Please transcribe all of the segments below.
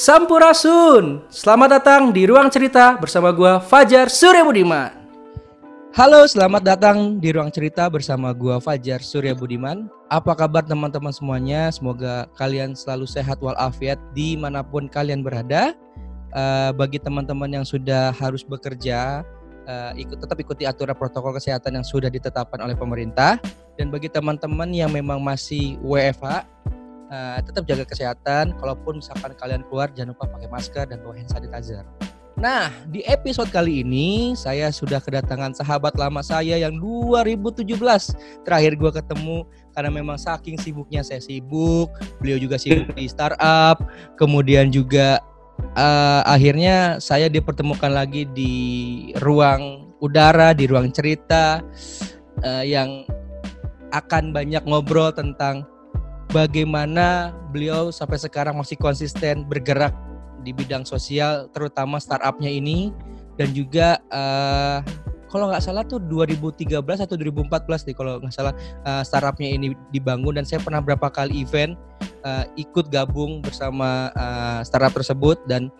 Sampurasun. Selamat datang di Ruang Cerita bersama gua Fajar Surya Budiman. Halo, selamat datang di Ruang Cerita bersama gua Fajar Surya Budiman. Apa kabar teman-teman semuanya? Semoga kalian selalu sehat walafiat di mana pun kalian berada. Uh, bagi teman-teman yang sudah harus bekerja, uh, ikut tetap ikuti aturan protokol kesehatan yang sudah ditetapkan oleh pemerintah. Dan bagi teman-teman yang memang masih WFH, uh, tetap jaga kesehatan. Kalaupun misalkan kalian keluar, jangan lupa pakai masker dan bawa hand sanitizer. Nah, di episode kali ini saya sudah kedatangan sahabat lama saya yang 2017 terakhir gue ketemu karena memang saking sibuknya saya sibuk, beliau juga sibuk di startup, kemudian juga uh, akhirnya saya dipertemukan lagi di ruang udara, di ruang cerita uh, yang akan banyak ngobrol tentang bagaimana beliau sampai sekarang masih konsisten bergerak di bidang sosial terutama startupnya ini. Dan juga uh, kalau nggak salah tuh 2013 atau 2014 nih kalau nggak salah uh, startupnya ini dibangun. Dan saya pernah berapa kali event uh, ikut gabung bersama uh, startup tersebut. Dan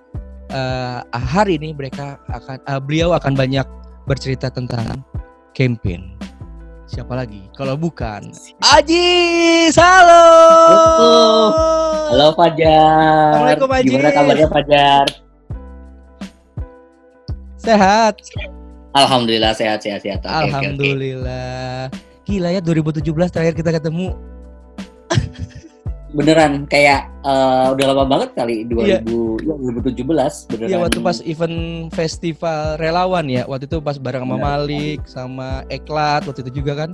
uh, hari ini mereka akan uh, beliau akan banyak bercerita tentang campaign siapa lagi? Kalau bukan Aji halo. Halo Fajar. Assalamualaikum gimana kabarnya Fajar? Sehat. Alhamdulillah sehat sehat sehat. Okay, Alhamdulillah okay, okay. gila ya 2017 terakhir kita ketemu beneran kayak uh, udah lama banget kali 2000 yeah. ya, 2017 beneran. Iya waktu pas event festival relawan ya waktu itu pas bareng sama Malik sama Eklat waktu itu juga kan.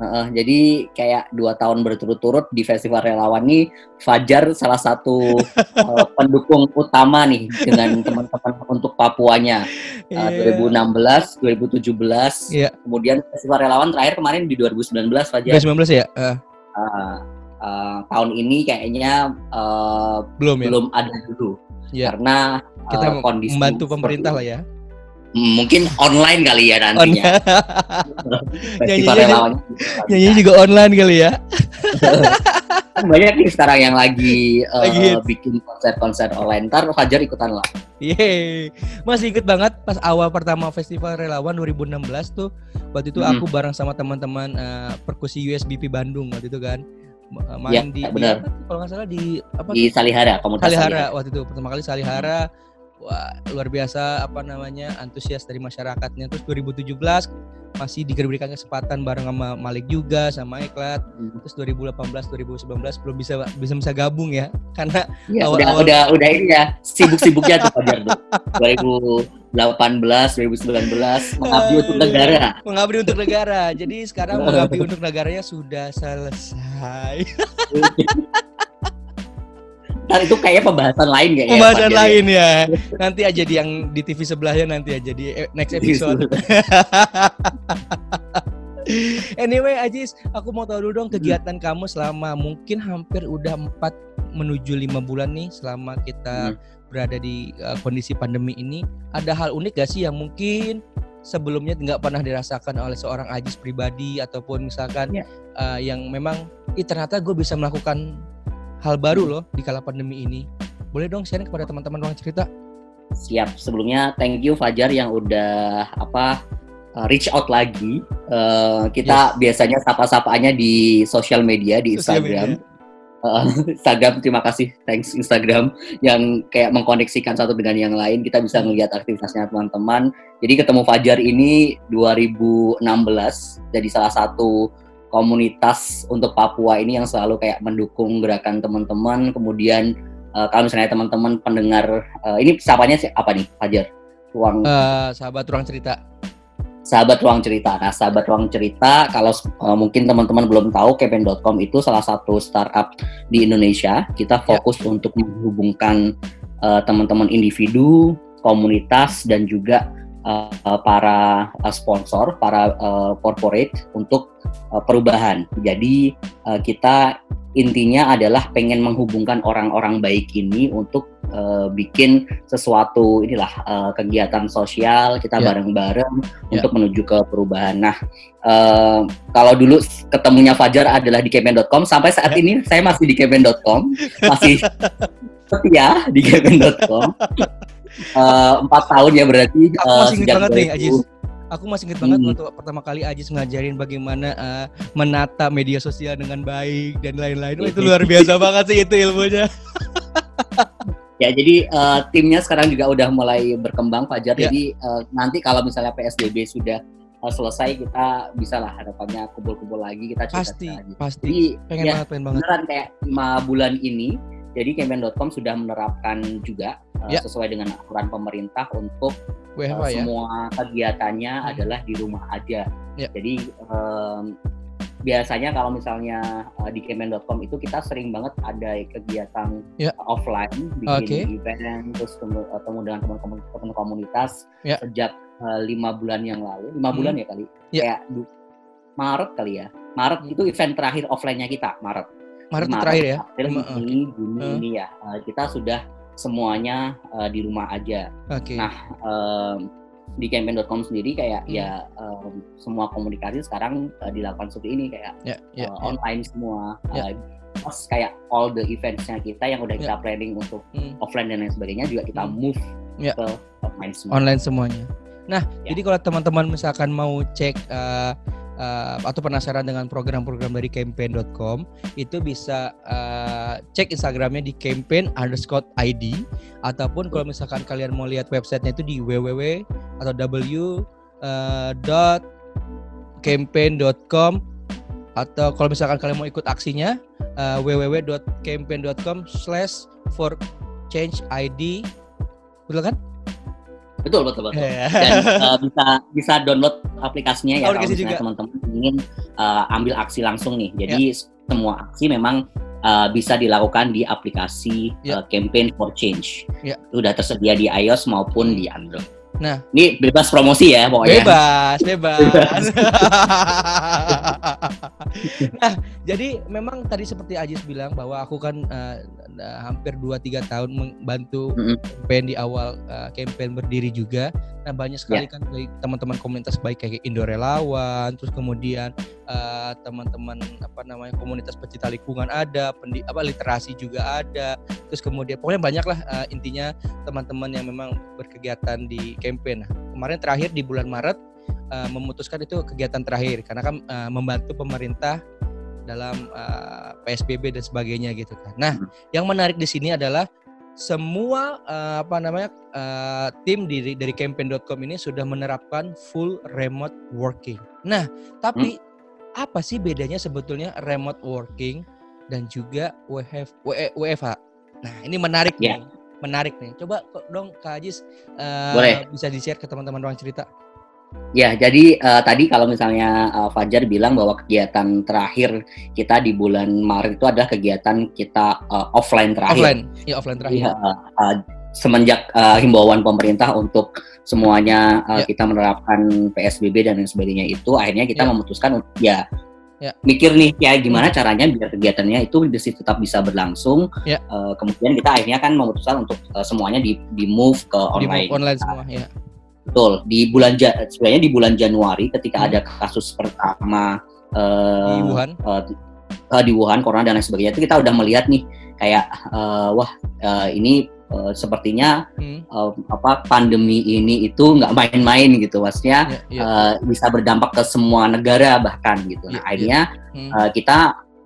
Uh, jadi kayak dua tahun berturut-turut di festival relawan ini Fajar salah satu uh, pendukung utama nih dengan teman-teman untuk Papuanya uh, yeah. 2016, 2017, yeah. kemudian festival relawan terakhir kemarin di 2019 Fajar. 2019 ya. Uh. Uh, uh, tahun ini kayaknya uh, belum ya? belum ada dulu. Ya. karena kita uh, kondisi membantu pemerintah lah ya. Hmm, mungkin online kali ya nantinya. Nyanyi nyanyi juga online kali ya. Kan banyak nih sekarang yang lagi, uh, lagi bikin konser-konser online. Ntar Fajar ikutan lah. Yeay. Masih inget banget pas awal pertama festival relawan 2016 tuh. Waktu itu hmm. aku bareng sama teman-teman uh, perkusi USBP Bandung waktu itu kan main ya, di, benar. di kalau nggak salah di apa di Salihara komunitas Salihara, Salihara. waktu itu pertama kali Salihara. Wah luar biasa apa namanya antusias dari masyarakatnya. Terus 2017 masih diberikan kesempatan bareng sama Malik juga sama Eklat hmm. terus 2018 2019 belum bisa bisa bisa gabung ya. Karena ya, awal, udah, awal udah udah ini ya sibuk-sibuknya tuh Fajar tuh 2018 2019 mengabdi untuk negara. Mengabdi untuk negara. Jadi sekarang mengabdi untuk negaranya sudah selesai Ntar itu kayaknya pembahasan lain kayaknya. Pembahasan lain ya. Nanti aja di yang di TV sebelahnya nanti aja di e, next episode. anyway Ajis, aku mau tahu dulu dong kegiatan hmm. kamu selama mungkin hampir udah 4 menuju lima bulan nih selama kita hmm. berada di uh, kondisi pandemi ini. Ada hal unik gak sih yang mungkin sebelumnya nggak pernah dirasakan oleh seorang Ajis pribadi ataupun misalkan yeah. Ya. uh, yang memang Ih, ternyata gue bisa melakukan hal baru loh di kala pandemi ini. Boleh dong sharing kepada teman-teman ruang cerita? Siap. Sebelumnya thank you Fajar yang udah apa uh, reach out lagi. Uh, kita yes. biasanya sapa-sapaannya di sosial media di Instagram. Media. Uh, Instagram terima kasih thanks Instagram yang kayak mengkoneksikan satu dengan yang lain kita bisa melihat aktivitasnya teman-teman jadi ketemu Fajar ini 2016 jadi salah satu komunitas untuk Papua ini yang selalu kayak mendukung gerakan teman-teman. Kemudian uh, kalau misalnya teman-teman pendengar uh, ini siapanya sih? Apa nih Fajar? Ruang uh, sahabat ruang cerita. Sahabat ruang cerita. Nah sahabat ruang cerita kalau uh, mungkin teman-teman belum tahu kepen.com itu salah satu startup di Indonesia. Kita ya. fokus ya. untuk menghubungkan uh, teman-teman individu komunitas dan juga uh, para uh, sponsor, para uh, corporate untuk uh, perubahan. Jadi uh, kita intinya adalah pengen menghubungkan orang-orang baik ini untuk uh, bikin sesuatu inilah uh, kegiatan sosial kita yeah. bareng-bareng yeah. untuk menuju ke perubahan. Nah, uh, kalau dulu ketemunya Fajar adalah di kemen.com sampai saat yeah. ini saya masih di kemen.com, masih setia di campaign.com. Eh, empat tahun ya berarti. Aku uh, masih ingat banget nih Ajis. Aku masih ingat banget hmm. waktu pertama kali Ajis ngajarin bagaimana uh, menata media sosial dengan baik dan lain-lain. Oh, itu luar biasa banget sih itu ilmunya. ya jadi uh, timnya sekarang juga udah mulai berkembang Fajar. Ya. Jadi uh, nanti kalau misalnya PSBB sudah uh, selesai kita bisa lah harapannya kumpul-kumpul lagi kita cerita pasti lagi. pasti jadi, pengen ya, banget pengen banget beneran kayak lima bulan ini jadi Kemen.com sudah menerapkan juga ya. uh, sesuai dengan aturan pemerintah untuk WFH, uh, semua ya? kegiatannya hmm. adalah di rumah aja ya. jadi um, biasanya kalau misalnya uh, di kemen.com itu kita sering banget ada kegiatan yeah. offline bikin okay. event terus ketemu, dengan teman-teman komunitas yeah. sejak uh, lima bulan yang lalu lima hmm. bulan ya kali yeah. kayak Maret kali ya Maret hmm. itu event terakhir offline-nya kita Maret Maret, Maret terakhir ya April ini Juni uh. ini ya uh, kita sudah semuanya uh, di rumah aja okay. nah um, di campaign.com sendiri kayak hmm. ya um, semua komunikasi sekarang uh, dilakukan seperti ini kayak yeah, yeah, uh, yeah. online semua yeah. uh, pas kayak all the eventsnya kita yang udah yeah. kita planning untuk hmm. offline dan lain sebagainya juga kita hmm. move yeah. ke online semua. online semuanya nah yeah. jadi kalau teman-teman misalkan mau cek uh, uh, atau penasaran dengan program-program dari campaign.com itu bisa uh, cek Instagramnya di campaign underscore ID ataupun kalau misalkan kalian mau lihat websitenya itu di www atau w dot campaign.com atau kalau misalkan kalian mau ikut aksinya uh, www.campaign.com slash for change ID betul kan? Betul betul betul. Yeah. Dan uh, bisa bisa download aplikasinya ya kalau misalnya teman-teman ingin uh, ambil aksi langsung nih. Jadi yeah. semua aksi memang uh, bisa dilakukan di aplikasi yeah. uh, Campaign for Change. Yeah. Sudah tersedia di iOS maupun di Android. Nah, ini bebas promosi ya pokoknya. Bebas, bebas. nah, jadi memang tadi seperti Ajis bilang bahwa aku kan uh, hampir 2-3 tahun membantu mm -hmm. campaign di awal uh, campaign berdiri juga. Nah, banyak sekali yeah. kan teman-teman komunitas baik kayak Indo Relawan, terus kemudian uh, teman-teman apa namanya komunitas pecinta lingkungan ada, pendi, apa literasi juga ada. Terus kemudian pokoknya banyak lah uh, intinya teman-teman yang memang berkegiatan di campaign. Nah, kemarin terakhir di bulan Maret uh, memutuskan itu kegiatan terakhir karena kan uh, membantu pemerintah dalam uh, PSBB dan sebagainya gitu kan. Nah, hmm. yang menarik di sini adalah semua uh, apa namanya uh, tim dari dari campaign.com ini sudah menerapkan full remote working. Nah, tapi hmm. Apa sih bedanya sebetulnya remote working dan juga WFH? Nah, ini menarik yeah. nih menarik nih. Coba dong Kak Ajis uh, bisa di-share ke teman-teman ruang cerita. Ya, jadi uh, tadi kalau misalnya uh, Fajar bilang bahwa kegiatan terakhir kita di bulan Maret itu adalah kegiatan kita uh, offline terakhir. Offline, ya offline terakhir. Ya, uh, semenjak uh, himbauan pemerintah untuk semuanya uh, ya. kita menerapkan PSBB dan lain sebagainya itu, akhirnya kita ya. memutuskan untuk ya ya. mikir nih ya gimana hmm. caranya biar kegiatannya itu tetap bisa berlangsung. Ya. Uh, kemudian kita akhirnya kan memutuskan untuk uh, semuanya di, di move ke online. Di move online semua ya. Betul. Di bulan sebenarnya di bulan Januari ketika hmm. ada kasus pertama uh, di Wuhan. Uh, uh, di Wuhan corona dan lain sebagainya itu kita udah melihat nih kayak uh, wah uh, ini uh, sepertinya hmm. uh, apa pandemi ini itu nggak main-main gitu maksudnya yeah, yeah. Uh, bisa berdampak ke semua negara bahkan gitu nah yeah, akhirnya yeah. Hmm. Uh, kita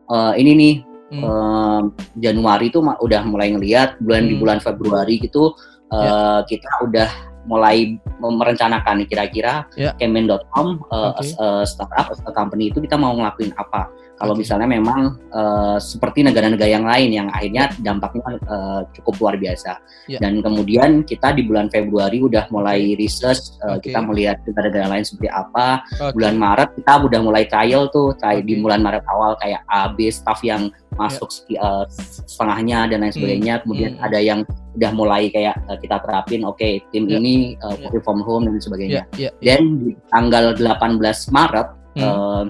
uh, ini nih hmm. uh, Januari itu udah mulai ngelihat bulan hmm. di bulan Februari gitu uh, yeah. kita udah mulai merencanakan kira-kira yeah. kemen.com uh, okay. startup atau company itu kita mau ngelakuin apa kalau okay. misalnya memang uh, seperti negara-negara yang lain yang akhirnya dampaknya uh, cukup luar biasa. Yeah. Dan kemudian kita di bulan Februari udah mulai research, uh, okay. kita melihat negara-negara lain seperti apa. Okay. Bulan Maret kita udah mulai trial tuh, trial okay. di bulan Maret awal kayak A, B, staff yang masuk yeah. uh, setengahnya dan lain hmm. sebagainya. Hmm. Kemudian hmm. ada yang udah mulai kayak uh, kita terapin, oke okay, tim yeah. ini uh, yeah. from home dan sebagainya. Yeah. Yeah. Dan di tanggal 18 Maret hmm. uh,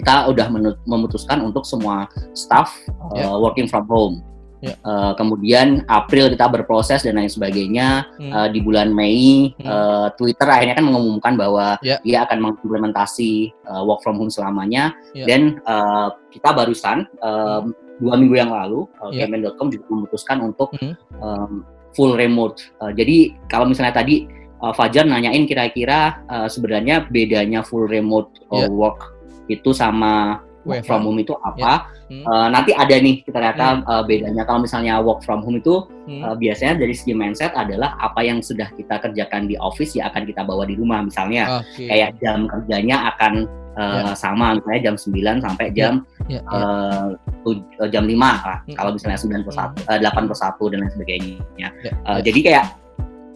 kita udah memutuskan untuk semua staff yeah. uh, working from home. Yeah. Uh, kemudian April kita berproses dan lain sebagainya. Hmm. Uh, di bulan Mei hmm. uh, Twitter akhirnya kan mengumumkan bahwa yeah. dia akan mengimplementasi uh, work from home selamanya. Yeah. Dan uh, kita barusan uh, dua minggu yang lalu uh, Iya. Kemen.com juga memutuskan untuk Hmm. um, full remote. Uh, jadi kalau misalnya tadi uh, Fajar nanyain kira-kira uh, sebenarnya bedanya full remote uh, Iya. work itu sama work from home itu apa? Hmm. Uh, nanti ada nih kita ternyata uh, bedanya kalau misalnya work from home itu Hmm. uh, biasanya dari segi mindset adalah apa yang sudah kita kerjakan di office ya akan kita bawa di rumah misalnya Oke. kayak jam kerjanya akan uh, sama misalnya jam 9 sampai jam Ya, ya. uh, tuj- uh, jam 5 lah Hmm. kalau misalnya 9 per 1 uh, 8 per 1 dan lain sebagainya Ya, Uh, ya. jadi kayak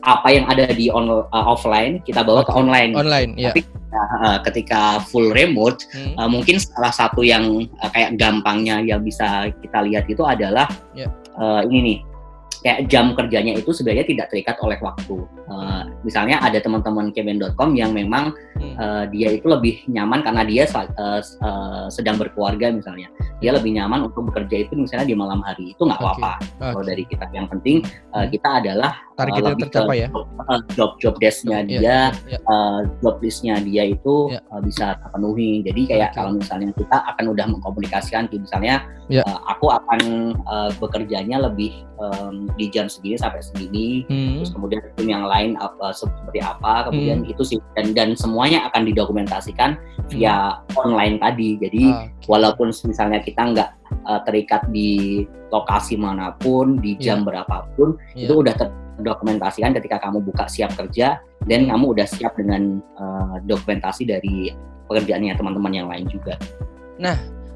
apa yang ada di on, uh, offline kita bawa ke Oke. online online ya. Tapi uh, ketika full remote Hmm. Uh, mungkin salah satu yang uh, kayak gampangnya yang bisa kita lihat itu adalah Ya. uh, ini nih kayak jam kerjanya itu sebenarnya tidak terikat oleh waktu. Uh, misalnya ada teman-teman kemen.com yang memang uh, dia itu lebih nyaman karena dia uh, uh, sedang berkeluarga misalnya. Dia lebih nyaman untuk bekerja itu misalnya di malam hari. Itu nggak apa-apa. Kalau Oke. dari kita yang penting uh, kita adalah uh, Targetnya lebih ke tercapai ya. job, uh, job desk-nya Iya, dia iya. uh, job list-nya dia itu Ya. uh, bisa terpenuhi. Jadi kayak Oke. kalau misalnya kita akan udah mengkomunikasikan, misalnya Ya. uh, aku akan uh, bekerjanya lebih um, di jam segini sampai segini, Hmm. terus kemudian tim yang lain apa seperti apa, kemudian Hmm. itu sih dan dan semuanya akan didokumentasikan via online tadi. Jadi Oke. walaupun misalnya kita nggak uh, terikat di lokasi mana pun, di Ya. jam berapapun, Ya. itu udah terdokumentasikan ketika kamu buka siap kerja dan kamu udah siap dengan uh, dokumentasi dari pekerjaannya teman-teman yang lain juga.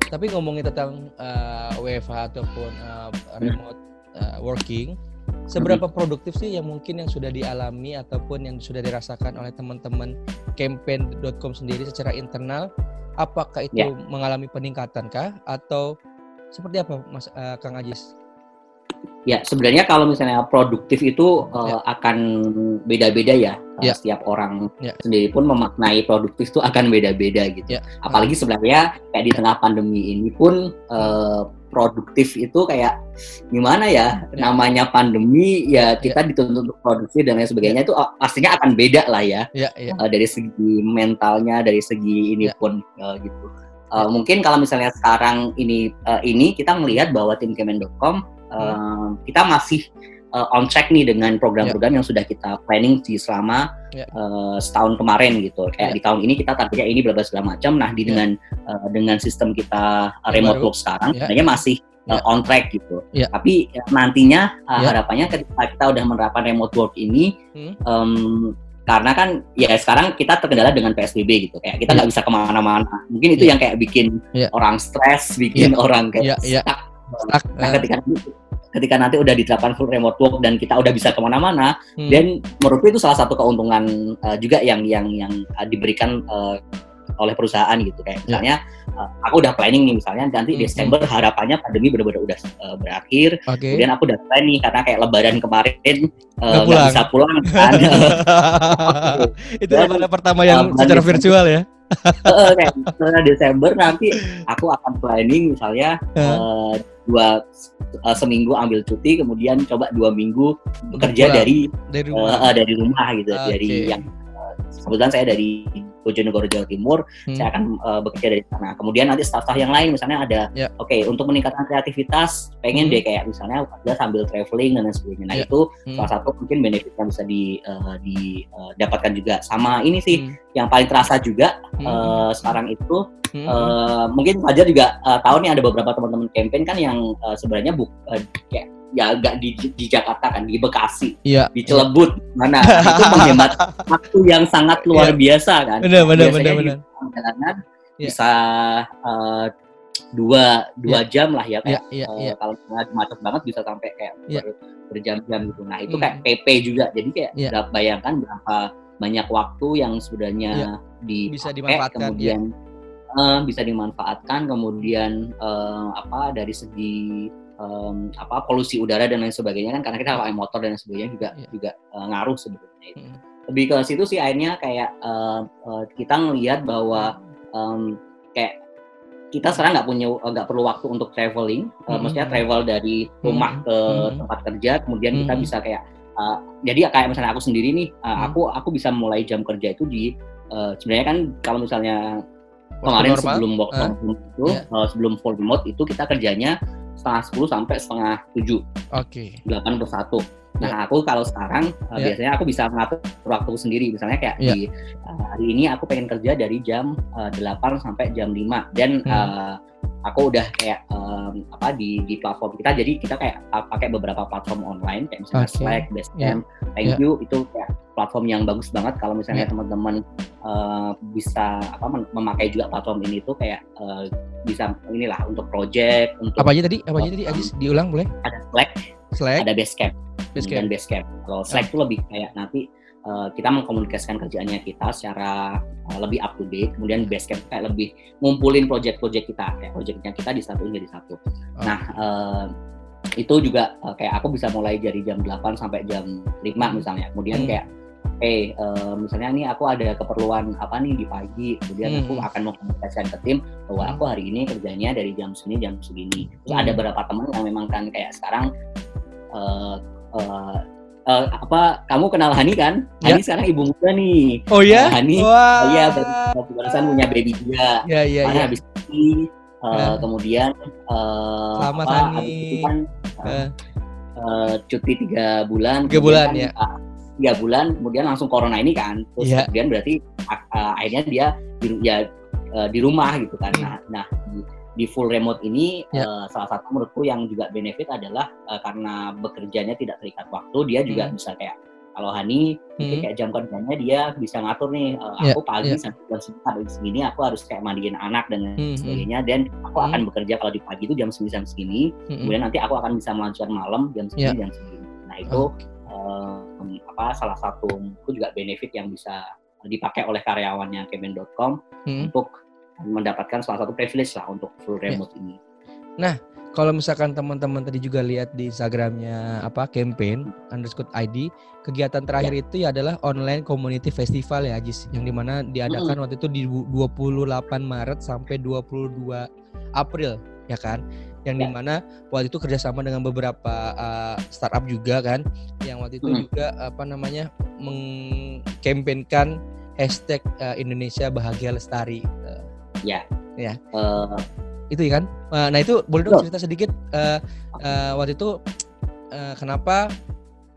Tapi ngomongin tentang uh, WFH ataupun uh, remote uh, working, seberapa produktif sih yang mungkin yang sudah dialami ataupun yang sudah dirasakan oleh teman-teman campaign.com sendiri secara internal? Apakah itu Ya. mengalami peningkatan kah atau seperti apa Mas uh, Kang Ajis? Ya sebenarnya kalau misalnya produktif itu uh, akan beda-beda ya. Ya. Setiap orang Ya. sendiri pun memaknai produktif itu akan beda-beda gitu. Ya. Apalagi sebenarnya kayak di tengah pandemi ini pun uh, produktif itu kayak gimana ya? Ya. Namanya pandemi ya kita dituntut untuk produktif dan lain sebagainya itu uh, pastinya akan beda lah ya. Ya, ya. uh, dari segi mentalnya dari segi ini Ya. pun uh, gitu Uh, mungkin kalau misalnya sekarang ini uh, ini kita melihat bahwa tim Kemen.com uh, kita masih uh, on track nih dengan program-program yang sudah kita planning di selama Ya. uh, setahun kemarin gitu kayak Ya. di tahun ini kita targetnya ini bla bla segala macam nah di Ya. dengan uh, dengan sistem kita uh, Yang remote work sekarang Ya. sebenarnya masih uh, Ya. on track gitu Ya. tapi uh, nantinya uh, Ya. harapannya ketika kita udah menerapkan remote work ini Hmm. em, karena kan ya sekarang kita terkendala dengan PSBB gitu kayak kita Iya. nggak bisa ke mana-mana mungkin itu Iya. yang kayak bikin Iya. orang stres bikin orang kayak Iya, iya. stuck. Stuck, nah eh, ketika ketika nanti udah diterapkan full remote work dan kita udah bisa ke mana-mana hmm. dan menurutku itu salah satu keuntungan uh, juga yang yang yang uh, diberikan uh, oleh perusahaan gitu kayak misalnya uh, aku udah planning nih misalnya nanti Hmm, Desember harapannya pandemi benar-benar udah uh, berakhir Oke. kemudian aku udah plan nih karena kayak Lebaran kemarin uh, Nggak nggak pulang. bisa pulang kan itu lebaran pertama yang uh, secara virtual ya. Heeh, kayak misalnya Desember nanti aku akan planning misalnya eh, dua eh, seminggu ambil cuti kemudian coba dua minggu bekerja dari Dari eh, rumah. eh, dari rumah gitu Oke. dari yang kebetulan saya dari Bojonegoro Jawa Timur Hmm. saya akan eh, bekerja dari sana kemudian nanti staff-staff yang lain misalnya ada Ya. oke untuk meningkatkan kreativitas pengen Hmm. deh kayak misalnya kerja sambil traveling dan lain sebagainya nah Ya. itu Hmm. salah satu mungkin benefit yang bisa di, eh, didapatkan juga sama ini sih Hmm. yang paling terasa juga Hmm. eh, sekarang itu Hmm. Eh, mungkin Fajar juga eh, tahu nih ada beberapa teman-teman campaign kan yang eh, sebenarnya buk eh, kayak ya agak di, di Jakarta kan di Bekasi Iya. di Cilebut mana itu menghemat waktu yang sangat luar biasa kan Benar, benar, Biasanya benar, di benar. perjalanan Iya. bisa eh, dua dua jam lah ya Iya, kayak iya, eh, iya. kalau macet banget bisa sampai kayak Iya. ber- berjam-jam gitu nah itu Hmm. kayak PP juga jadi kayak Iya. nggak bayangkan berapa banyak waktu yang sebenarnya di Bisa dimanfaatkan, kemudian eh, bisa dimanfaatkan kemudian eh, apa dari segi em, apa polusi udara dan lain sebagainya kan karena kita pakai motor dan lain sebagainya juga Iya. juga eh, ngaruh sebetulnya itu. Hmm. lebih ke situ sih akhirnya kayak eh, eh, kita ngelihat bahwa em, kayak kita sekarang nggak punya eh, nggak perlu waktu untuk traveling, Eh, Hmm. maksudnya travel dari rumah Hmm. ke Hmm. tempat kerja, kemudian kita Hmm. bisa kayak eh, jadi kayak misalnya aku sendiri nih, Hmm. aku aku bisa mulai jam kerja itu di eh, sebenarnya kan kalau misalnya Waktu kemarin normal? sebelum work from home itu iya. eh, sebelum full remote itu kita kerjanya setengah sepuluh sampai setengah tujuh. Oke. Delapan per satu. Nah, Ya. aku kalau sekarang uh, Ya. biasanya aku bisa mengatur waktu sendiri. Misalnya kayak Ya. di uh, hari ini aku pengen kerja dari jam uh, 8 sampai jam 5 dan Hmm. uh, aku udah kayak um, apa di di platform kita jadi kita kayak pakai beberapa platform online kayak misalnya Oke. Slack, Basecamp, Thank Ya. You itu kayak platform yang bagus banget kalau misalnya Ya. teman-teman uh, bisa apa mem- memakai juga platform ini tuh kayak uh, bisa inilah untuk project untuk Apa aja tadi? Apa aja tadi? Agis diulang boleh? ada Slack, Slack, ada Basecamp Basecamp. dan Basecamp. Kalau Slack itu lebih kayak nanti uh, kita mengkomunikasikan kerjaannya kita secara uh, lebih up to date. Kemudian Basecamp kayak lebih ngumpulin project-project kita, kayak projectnya kita disatuin jadi satu. Nah uh, itu juga uh, kayak aku bisa mulai dari jam 8 sampai jam 5 misalnya. Kemudian Hmm. kayak eh uh, misalnya nih aku ada keperluan apa nih di pagi, kemudian aku Hmm. akan mengkomunikasikan ke tim bahwa Hmm. aku hari ini kerjanya dari jam segini jam segini. Terus Hmm. ada beberapa teman yang memang kan kayak sekarang eh eh, eh, apa kamu kenal Hani kan? Ya. Hani sekarang ibu muda nih. Oh ya? Nah, Hani. Oh iya, baru barusan punya baby juga. Ya ya Makanya ya. habis ini eh, Ya. kemudian eh, Selamat, apa, Hani. habis itu kan eh, Eh, eh, cuti tiga bulan. Tiga bulan, kan, ya. Tiga bulan, kemudian langsung corona ini kan. Terus Ya. kemudian berarti ah, akhirnya dia di, ya eh, di rumah gitu kan. Hmm. Nah, nah di, di full remote ini Ya. eh, salah satu menurutku yang juga benefit adalah eh, karena bekerjanya tidak terikat waktu, dia juga Hmm. bisa kayak kalau Hani Hmm. kayak jam kerjanya dia bisa ngatur nih eh, Ya, aku pagi ya. sampai jam segini segini aku harus kayak mandiin anak dan Hmm, hmm. sebagainya dan aku Hmm. akan bekerja kalau di pagi itu jam segini jam segini Mm-mm. kemudian nanti aku akan bisa melanjutkan malam jam segini Ya. jam segini nah itu Oke. Em, apa salah satu itu juga benefit yang bisa dipakai oleh karyawannya kemen.com Hmm. untuk mendapatkan salah satu privilege lah untuk full Ya. remote ini Kalau misalkan teman-teman tadi juga lihat di Instagramnya apa campaign underscore ID kegiatan terakhir itu ya adalah online community festival ya Ajis yang di mana diadakan waktu itu di du- 28 Maret sampai 22 April ya kan yang Ya. di mana waktu itu kerjasama dengan beberapa uh, startup juga kan yang waktu itu Hmm. juga apa namanya mengkampanyekan hashtag uh, Indonesia bahagia lestari Uh, ya Ya. Eh, itu ya kan Uh, nah itu boleh dong cerita sedikit uh, uh, waktu itu uh, kenapa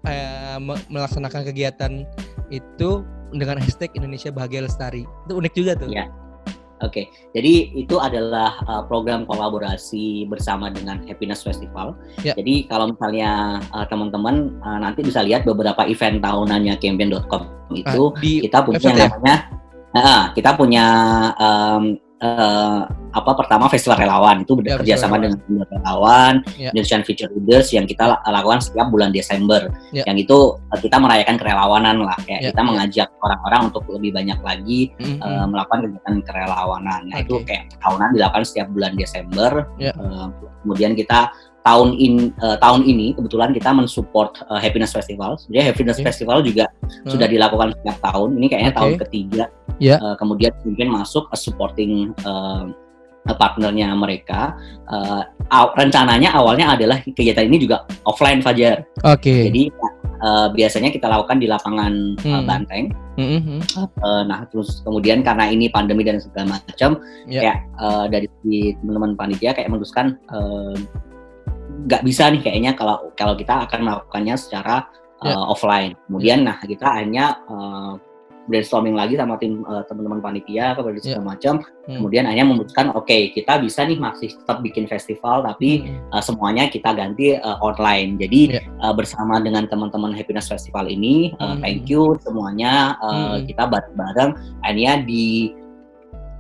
uh, me- melaksanakan kegiatan itu dengan hashtag Indonesia Bahagia Lestari itu unik juga tuh Ya. Oke, jadi itu adalah uh, program kolaborasi bersama dengan Happiness Festival. Ya. Jadi kalau misalnya uh, teman-teman uh, nanti bisa lihat beberapa event tahunannya campaign.com itu Ah, di kita punya ya? namanya uh, kita punya um, uh, apa pertama festival relawan itu Ya, bekerja festival sama relawan. dengan relawan Ya. Indonesian Future Leaders yang kita la- lakukan setiap bulan Desember. Ya. Yang itu uh, kita merayakan kerelawanan lah, kayak Ya, kita mengajak orang-orang untuk lebih banyak lagi Mm, mm. uh, melakukan kegiatan kerelawanan. Nah itu Oke. kayak tahunan dilakukan setiap bulan Desember. Ya. Uh, kemudian kita tahun in uh, tahun ini kebetulan kita mensupport uh, Happiness Festival. Sebenarnya Happiness Oke. Festival juga Hmm. sudah dilakukan setiap tahun. Ini kayaknya Oke. tahun ketiga. Ya. Uh, kemudian mungkin masuk uh, supporting uh, partnernya mereka. Uh, aw- rencananya awalnya adalah kegiatan ini juga offline Fajar. oke Jadi uh, biasanya kita lakukan di lapangan uh, Hmm. Banteng. Mm, mm, mm. Uh, nah terus kemudian karena ini pandemi dan segala macam Ya. kayak uh, dari teman-teman panitia kayak memutuskan uh, nggak bisa nih kayaknya kalau kalau kita akan melakukannya secara uh, Ya. offline kemudian nah kita hanya uh, brainstorming lagi sama tim uh, teman-teman panitia kepada Ya. segala macam Hmm. kemudian hanya memutuskan oke kita bisa nih masih tetap bikin festival tapi Mm, uh, semuanya kita ganti uh, online. Jadi Ya. uh, bersama dengan teman-teman Happiness Festival ini, uh, Hmm. thank you semuanya uh, Hmm. kita bareng-bareng. Akhirnya di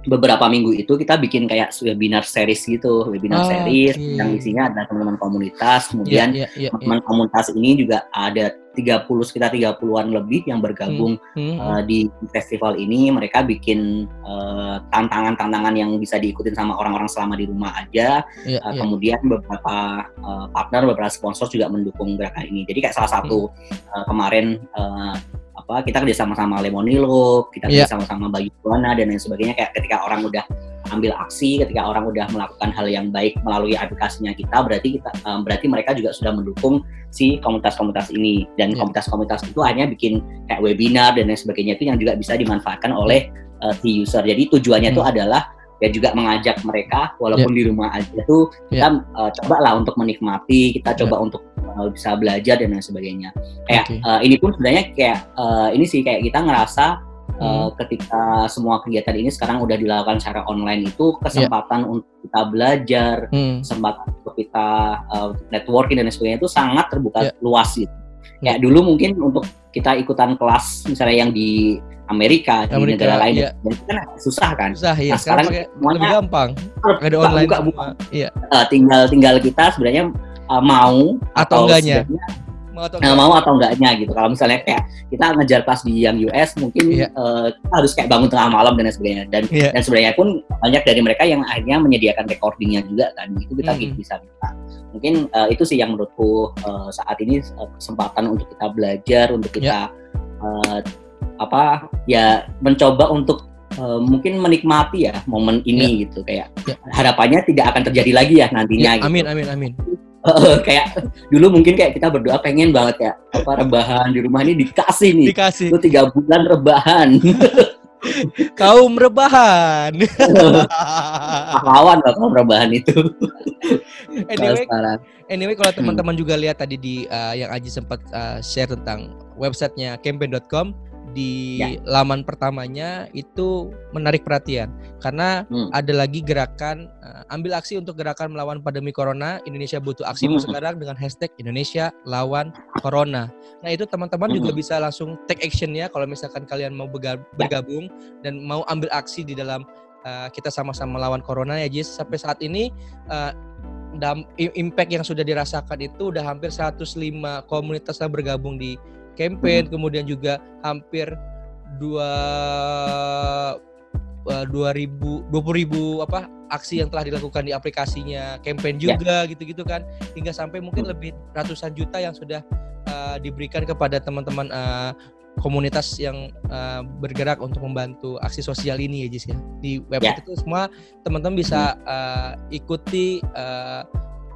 beberapa minggu itu kita bikin kayak webinar series gitu, webinar Ah, series oke. yang isinya ada teman-teman komunitas, kemudian ya, ya, ya, ya. teman-teman komunitas ini juga ada 30 sekitar 30-an lebih yang bergabung Mm, mm. uh, di festival ini mereka bikin uh, tantangan-tantangan yang bisa diikutin sama orang-orang selama di rumah aja. Ya, Uh, ya. Kemudian beberapa uh, partner, beberapa sponsor juga mendukung gerakan ini. Jadi kayak salah satu uh, kemarin uh, apa kita kerja sama-sama Lemonilo, kita Iya. kerja sama-sama Bayu Buana dan lain sebagainya. Kayak ketika orang udah ambil aksi, ketika orang udah melakukan hal yang baik melalui aplikasinya kita, berarti kita um, berarti mereka juga sudah mendukung si komunitas-komunitas ini dan Iya. komunitas-komunitas itu hanya bikin kayak webinar dan lain sebagainya itu yang juga bisa dimanfaatkan oleh uh, si user. Jadi tujuannya itu Hmm. adalah ya juga mengajak mereka walaupun yeah. di rumah aja tuh kita yeah. uh, coba lah untuk menikmati kita coba yeah. untuk bisa belajar dan lain sebagainya kayak okay. uh, ini pun sebenarnya kayak uh, ini sih kayak kita ngerasa uh, ketika semua kegiatan ini sekarang udah dilakukan secara online itu kesempatan yeah. untuk kita belajar hmm. kesempatan untuk kita uh, networking dan lain sebagainya itu sangat terbuka yeah. luas gitu kayak dulu mungkin untuk kita ikutan kelas misalnya yang di Amerika, Amerika di negara lain, iya. dan itu kan susah kan. Susah, iya. Nah, sekarang, sekarang semuanya lebih gampang. Ada online buka, buka. Iya. Uh, tinggal tinggal kita sebenarnya uh, mau atau, atau enggaknya. Mau atau, enggak. mau atau enggaknya gitu. Kalau misalnya kayak kita ngejar kelas di yang US mungkin iya. uh, kita harus kayak bangun tengah malam dan sebagainya. Dan iya. dan sebenarnya pun banyak dari mereka yang akhirnya menyediakan recordingnya juga kan. Itu kita hmm. bisa kita. Mungkin uh, itu sih yang menurutku uh, saat ini uh, kesempatan untuk kita belajar, untuk kita yeah. uh, apa ya mencoba untuk uh, mungkin menikmati ya momen ini ya. gitu kayak ya. harapannya tidak akan terjadi lagi ya nantinya ya, amin gitu. amin amin uh, kayak dulu mungkin kayak kita berdoa pengen banget ya apa rebahan di rumah ini dikasih nih. Dikasih. Lu tiga bulan rebahan. Kaum rebahan. Pahlawan lah kaum rebahan itu. Anyway anyway kalau teman-teman hmm. juga lihat tadi di uh, yang Aji sempat uh, share tentang websitenya campaign.com di ya. laman pertamanya itu menarik perhatian karena hmm. ada lagi gerakan uh, ambil aksi untuk gerakan melawan pandemi corona Indonesia butuh aksi hmm. sekarang dengan hashtag Indonesia lawan corona. Nah itu teman-teman hmm. juga bisa langsung take action ya kalau misalkan kalian mau ya. bergabung dan mau ambil aksi di dalam uh, kita sama-sama melawan corona ya Jis sampai saat ini uh, impact yang sudah dirasakan itu udah hampir 105 komunitas yang bergabung di campaign hmm. kemudian juga hampir dua eh, dua ribu dua puluh ribu apa aksi yang telah dilakukan di aplikasinya campaign ya. juga gitu-gitu kan hingga sampai mungkin hmm. lebih ratusan juta yang sudah uh, diberikan kepada teman-teman uh, komunitas yang uh, bergerak untuk membantu aksi sosial ini ya Jis ya di website yeah. itu semua teman-teman bisa uh, ikuti uh,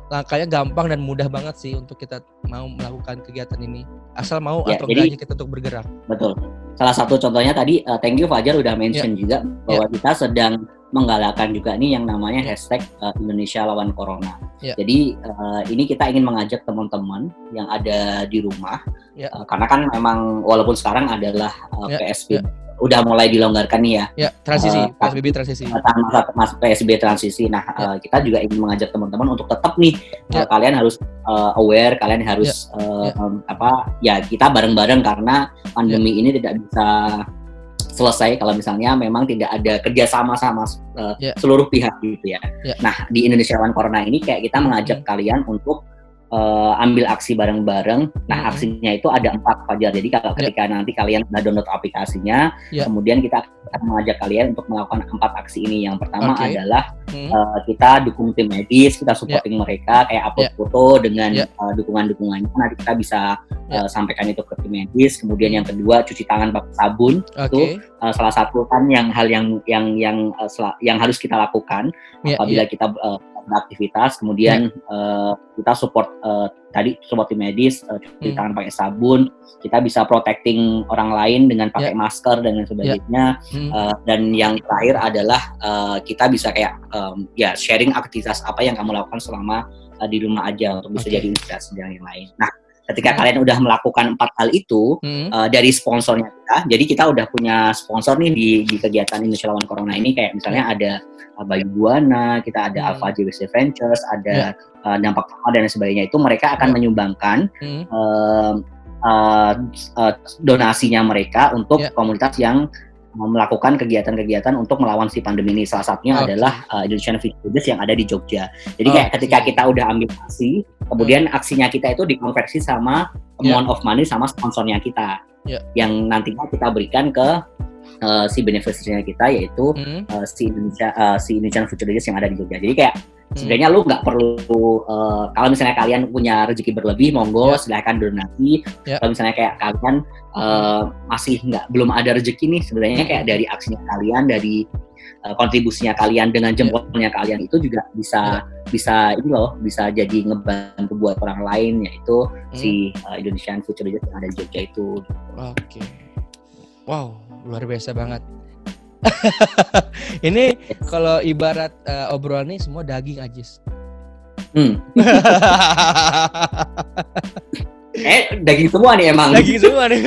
langkahnya gampang dan mudah banget sih untuk kita mau melakukan kegiatan ini asal mau ya, atau enggaknya kita untuk bergerak betul salah satu contohnya tadi uh, thank you Fajar udah mention ya. juga bahwa ya. kita sedang menggalakkan juga nih yang namanya ya. hashtag uh, Indonesia lawan Corona. Ya. Jadi uh, ini kita ingin mengajak teman-teman yang ada di rumah, ya. uh, karena kan memang walaupun sekarang adalah uh, ya. PSBB ya udah mulai dilonggarkan nih ya. Ya, transisi, uh, eh, PSBB transisi. Masa, masa PSBB transisi. Nah, ya. uh, kita juga ingin mengajak teman-teman untuk tetap nih ya. uh, kalian harus uh, aware, kalian harus ya. Uh, ya. Um, apa ya kita bareng-bareng karena pandemi ya. ini tidak bisa selesai kalau misalnya memang tidak ada kerjasama sama uh, ya. seluruh pihak gitu ya. ya. Nah, di Indonesia One Corona ini kayak kita mengajak hmm. kalian untuk uh, ambil aksi bareng-bareng. Nah, hmm. aksinya itu ada empat Fajar. Jadi kalau yeah. ketika nanti kalian sudah download aplikasinya, yeah. kemudian kita akan mengajak kalian untuk melakukan empat aksi ini. Yang pertama okay. adalah hmm. uh, kita dukung tim medis, kita supporting yeah. mereka, kayak upload yeah. foto dengan yeah. uh, dukungan-dukungannya. Nanti kita bisa yeah. uh, sampaikan itu ke tim medis. Kemudian yang kedua cuci tangan pakai sabun. Okay. Itu uh, salah satu kan yang hal yang yang yang uh, yang harus kita lakukan yeah, apabila yeah. kita uh, beraktivitas kemudian yeah. Ya. uh, kita support uh, tadi support tim medis uh, cuci hmm. tangan pakai sabun kita bisa protecting orang lain dengan pakai yeah. masker dan lain sebagainya yeah. hmm. uh, dan yang terakhir adalah uh, kita bisa kayak um, ya sharing aktivitas apa yang kamu lakukan selama uh, di rumah aja untuk bisa okay. jadi inspirasi dan yang lain nah ketika hmm. kalian udah melakukan empat hal itu hmm. uh, dari sponsornya kita jadi kita udah punya sponsor nih di, di kegiatan Indonesia lawan Corona ini kayak misalnya hmm. ada uh, Bayu Buana kita ada hmm. Alpha JWC Ventures ada hmm. uh, dampak dan sebagainya itu mereka akan hmm. menyumbangkan hmm. Uh, uh, uh, donasinya mereka untuk yeah. komunitas yang melakukan kegiatan-kegiatan untuk melawan si pandemi ini. Salah satunya okay. adalah uh, Indonesian Villages yang ada di Jogja. Jadi kayak ketika kita udah ambil aksi, kemudian hmm. aksinya kita itu dikonversi sama yeah. amount of money sama sponsornya kita. Yeah. Yang nantinya kita berikan ke uh, si beneficiary kita yaitu hmm. uh, si Indonesia uh, si Indonesian Future Leaders yang ada di Jogja. Jadi kayak hmm. sebenarnya lu nggak perlu uh, kalau misalnya kalian punya rezeki berlebih monggo yeah. silahkan donasi. Yeah. Kalau misalnya kayak kalian uh, masih nggak belum ada rezeki nih sebenarnya kayak hmm. dari aksinya kalian dari uh, kontribusinya kalian dengan ya. jempolnya yeah. kalian itu juga bisa yeah. bisa ini loh bisa jadi ngebantu buat orang lain yaitu hmm. si uh, Indonesian Future Leaders yang ada di Jogja itu. Oke. Okay. Wow, luar biasa banget. ini kalau ibarat uh, obrolan ini semua daging Ajis. Hmm. eh daging semua nih emang. Daging semua nih.